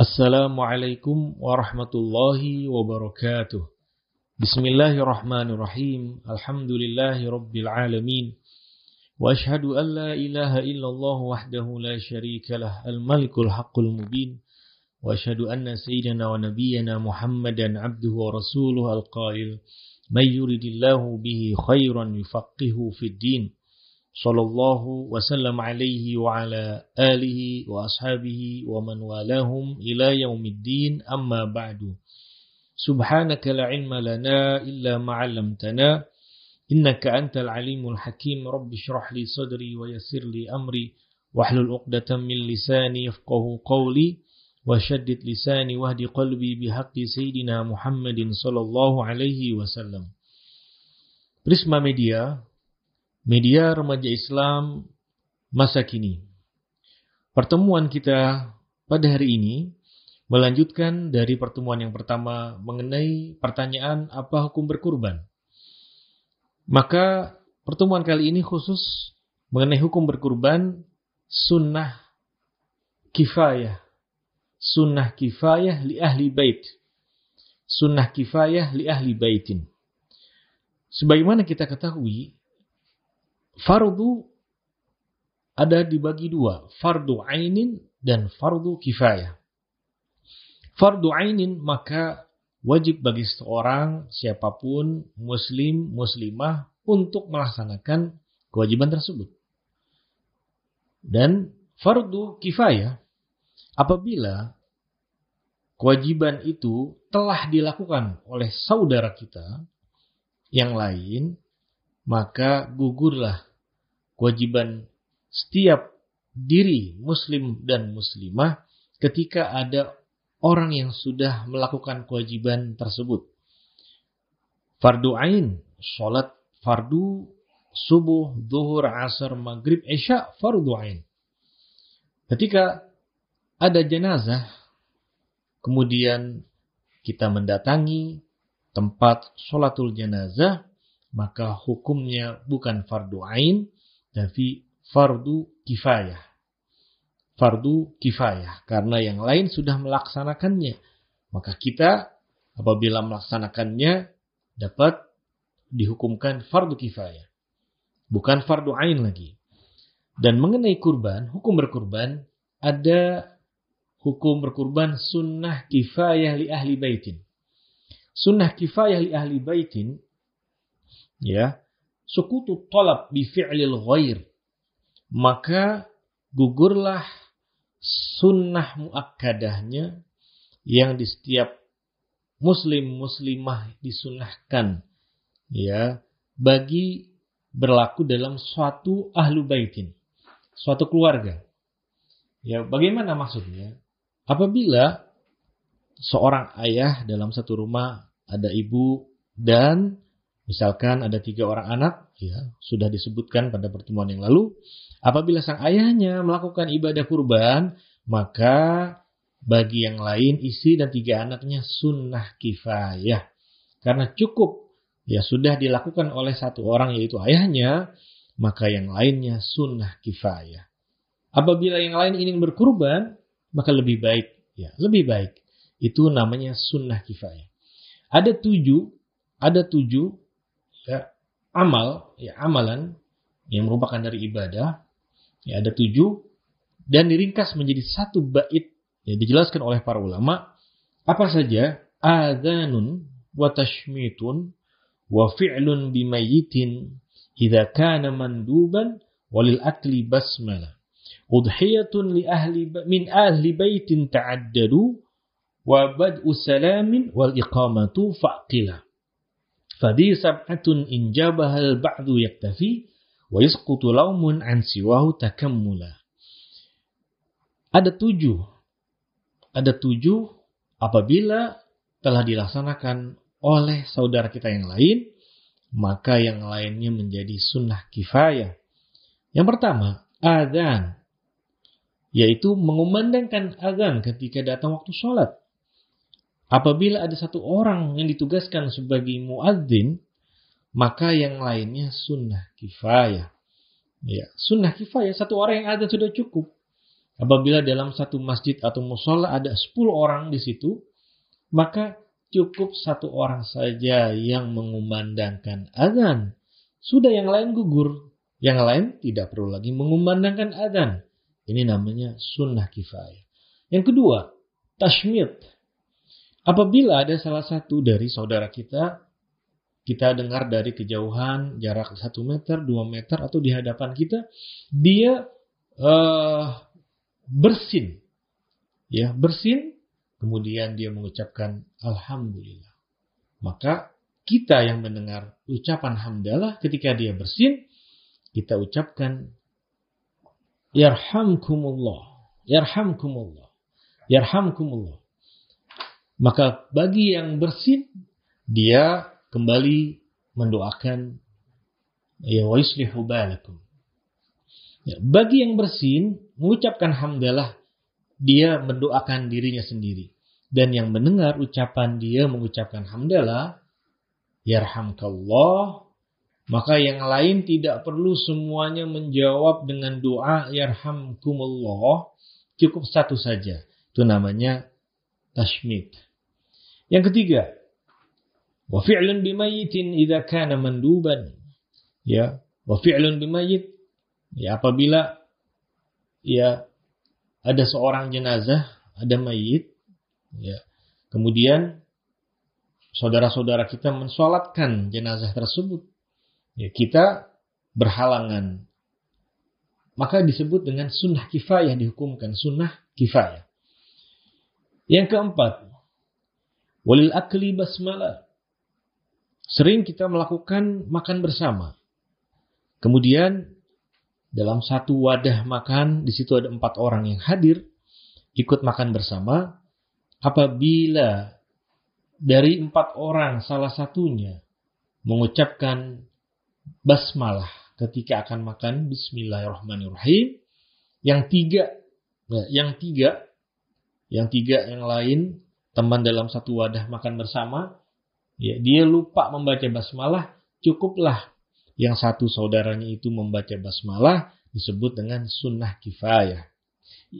السلام عليكم ورحمة الله وبركاته بسم الله الرحمن الرحيم الحمد لله رب العالمين وأشهد أن لا إله إلا الله وحده لا شريك له الملك الحق المبين وأشهد أن سيدنا ونبينا محمدا عبده ورسوله القائل من يرد الله به خيرا يفقهه في الدين صلى الله وسلم عليه وعلى آله وأصحابه ومن والاهم إلى يوم الدين. أما بعد سبحانك لا علم لنا إلا ما علمتنا إنك أنت العليم الحكيم. رب اشرح لي صدري ويسر لي أمري واحلل عقدة من لساني يفقه قولي وشدد لساني واهد قلبي بحق سيدنا محمد صلى الله عليه وسلم. Prisma Media Media Remaja Islam Masa Kini. Pertemuan kita pada hari ini melanjutkan dari pertemuan yang pertama mengenai pertanyaan apa hukum berkurban. Maka pertemuan kali ini khusus mengenai hukum berkurban sunnah kifayah. Sunnah kifayah li ahli bait. Sunnah kifayah li ahli baitin. Sebagaimana kita ketahui, fardu ada dibagi dua, fardu ainin dan fardu kifayah. Fardu ainin maka wajib bagi seorang siapa pun muslim muslimah untuk melaksanakan kewajiban tersebut. Dan fardu kifayah apabila kewajiban itu telah dilakukan oleh saudara kita yang lain maka gugurlah kewajiban setiap diri muslim dan muslimah ketika ada orang yang sudah melakukan kewajiban tersebut. Fardu ain, sholat fardu subuh, zuhur, asar, maghrib, isya, fardu ain. Ketika ada jenazah, kemudian kita mendatangi tempat sholatul jenazah, maka hukumnya bukan fardu ain tapi fardu kifayah. Fardu kifayah karena yang lain sudah melaksanakannya. Maka kita apabila melaksanakannya dapat dihukumkan fardu kifayah. Bukan fardu ain lagi. Dan mengenai kurban, hukum berkurban ada hukum berkurban sunnah kifayah li ahli baitin. Sunnah kifayah li ahli baitin ya. Sukutu tolab bi fi'lil ghair. Maka gugurlah sunnah muakkadahnya yang di setiap muslim muslimah disunahkan. Ya. Bagi berlaku dalam suatu ahlu baitin suatu keluarga. Ya bagaimana maksudnya? Apabila seorang ayah dalam satu rumah ada ibu dan Misalkan ada tiga orang anak, ya sudah disebutkan pada pertemuan yang lalu. Apabila sang ayahnya melakukan ibadah kurban, maka bagi yang lain istri dan tiga anaknya sunnah kifayah. Karena cukup ya sudah dilakukan oleh satu orang yaitu ayahnya, maka yang lainnya sunnah kifayah. Apabila yang lain ingin berkurban, maka lebih baik, ya lebih baik. Itu namanya sunnah kifayah. Ada tujuh, ada tujuh ya, amal, ya amalan yang merupakan dari ibadah, ya ada tujuh dan diringkas menjadi satu bait ya dijelaskan oleh para ulama. Apa saja? Adzanun wa tashmitun wa fi'lun bimayyitin idza kana manduban walil akli basmalah udhiyatun li ahli min ahli baitin ta'addadu wa bad'u salamin wal iqamatu fa'qilah Fadi sab'atun in jabahal ba'du yaktafi wa yasqutu laumun an siwahu takammula. Ada tujuh. Ada tujuh apabila telah dilaksanakan oleh saudara kita yang lain, maka yang lainnya menjadi sunnah kifayah. Yang pertama, adzan, yaitu mengumandangkan azan ketika datang waktu sholat. Apabila ada satu orang yang ditugaskan sebagai muadzin, maka yang lainnya sunnah kifayah. Ya, sunnah kifayah satu orang yang ada sudah cukup. Apabila dalam satu masjid atau musola ada 10 orang di situ, maka cukup satu orang saja yang mengumandangkan azan. Sudah yang lain gugur. Yang lain tidak perlu lagi mengumandangkan azan. Ini namanya sunnah kifayah. Yang kedua, tashmid. Apabila ada salah satu dari saudara kita, kita dengar dari kejauhan jarak satu meter, dua meter, atau di hadapan kita, dia uh, bersin. Ya, bersin, kemudian dia mengucapkan Alhamdulillah. Maka kita yang mendengar ucapan hamdalah ketika dia bersin, kita ucapkan Yarhamkumullah. Yarhamkumullah. Yarhamkumullah. Maka bagi yang bersin, dia kembali mendoakan ya wa yuslihu balakum. Ya, bagi yang bersin, mengucapkan hamdalah, dia mendoakan dirinya sendiri. Dan yang mendengar ucapan dia mengucapkan hamdalah, yarhamkallah, maka yang lain tidak perlu semuanya menjawab dengan doa yarhamkumullah, cukup satu saja. Itu namanya tashmid. Yang ketiga, wa fi'lun bimayitin idza kana manduban. Ya, wa fi'lun bimayit Ya, apabila ya ada seorang jenazah, ada mayit, ya, kemudian saudara-saudara kita mensolatkan jenazah tersebut, ya, kita berhalangan. Maka disebut dengan sunnah kifayah dihukumkan sunnah kifayah. Yang keempat, walil akli basmalah. Sering kita melakukan makan bersama. Kemudian dalam satu wadah makan, di situ ada empat orang yang hadir, ikut makan bersama. Apabila dari empat orang salah satunya mengucapkan basmalah ketika akan makan Bismillahirrahmanirrahim, yang tiga, ya, yang tiga, yang tiga yang lain teman dalam satu wadah makan bersama, ya, dia lupa membaca basmalah, cukuplah yang satu saudaranya itu membaca basmalah disebut dengan sunnah kifayah.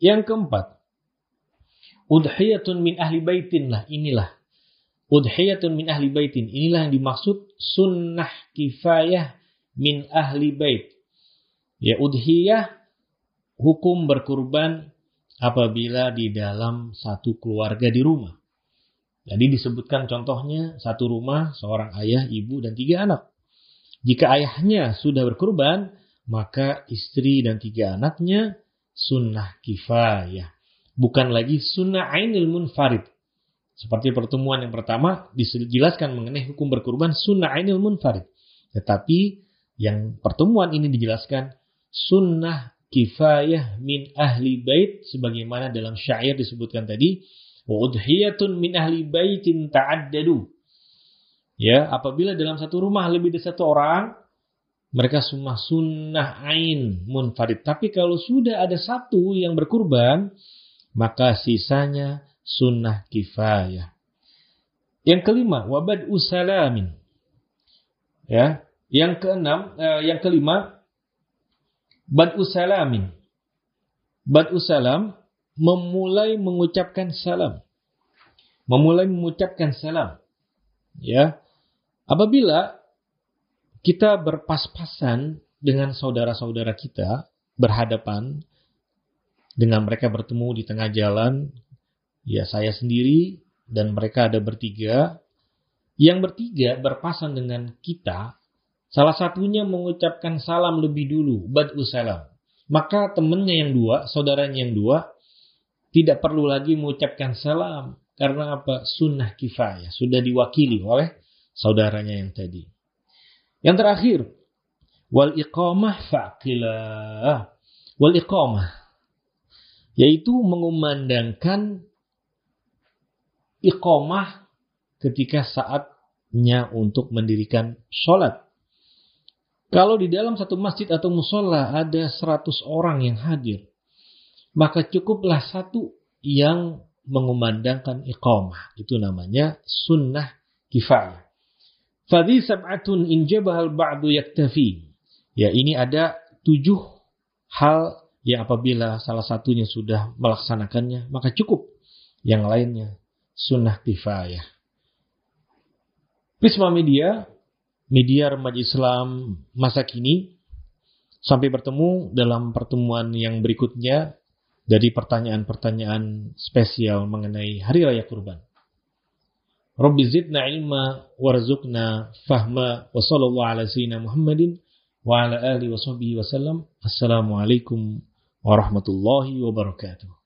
Yang keempat, udhiyatun min ahli baitin lah inilah. Udhiyatun min ahli baitin inilah yang dimaksud sunnah kifayah min ahli bait. Ya udhiyah hukum berkurban apabila di dalam satu keluarga di rumah. Jadi disebutkan contohnya satu rumah, seorang ayah, ibu, dan tiga anak. Jika ayahnya sudah berkurban, maka istri dan tiga anaknya sunnah kifayah. Bukan lagi sunnah ainil munfarid. Seperti pertemuan yang pertama dijelaskan mengenai hukum berkurban sunnah ainil munfarid. Tetapi yang pertemuan ini dijelaskan sunnah kifayah min ahli bait sebagaimana dalam syair disebutkan tadi udhiyatun min ahli baitin ta'addadu Ya, apabila dalam satu rumah lebih dari satu orang, mereka semua sunnah ain munfarid. Tapi kalau sudah ada satu yang berkurban, maka sisanya sunnah kifayah. Yang kelima, wabad usalamin. Ya, yang keenam, eh, yang kelima, bad usalamin. Bad usalam memulai mengucapkan salam. Memulai mengucapkan salam. Ya, Apabila kita berpas-pasan dengan saudara-saudara kita, berhadapan dengan mereka bertemu di tengah jalan, ya saya sendiri dan mereka ada bertiga, yang bertiga berpasan dengan kita, salah satunya mengucapkan salam lebih dulu, bad'u salam. Maka temannya yang dua, saudaranya yang dua, tidak perlu lagi mengucapkan salam. Karena apa? Sunnah kifayah. Sudah diwakili oleh saudaranya yang tadi. Yang terakhir, wal iqamah faqilah. Wal iqamah yaitu mengumandangkan iqamah ketika saatnya untuk mendirikan sholat. Kalau di dalam satu masjid atau musola ada 100 orang yang hadir, maka cukuplah satu yang mengumandangkan iqamah. Itu namanya sunnah kifayah. Fadhi sab'atun in ba'du yaktafi. Ya, ini ada tujuh hal Ya apabila salah satunya sudah melaksanakannya, maka cukup. Yang lainnya sunnah kifayah. Prisma Media, media remaja Islam masa kini. Sampai bertemu dalam pertemuan yang berikutnya dari pertanyaan-pertanyaan spesial mengenai Hari Raya Kurban. Rabbi zidna ilma warzuqna fahma wa sallallahu ala sayyidina Muhammadin wa ala alihi wa sahbihi wa sallam. Assalamualaikum warahmatullahi wabarakatuh.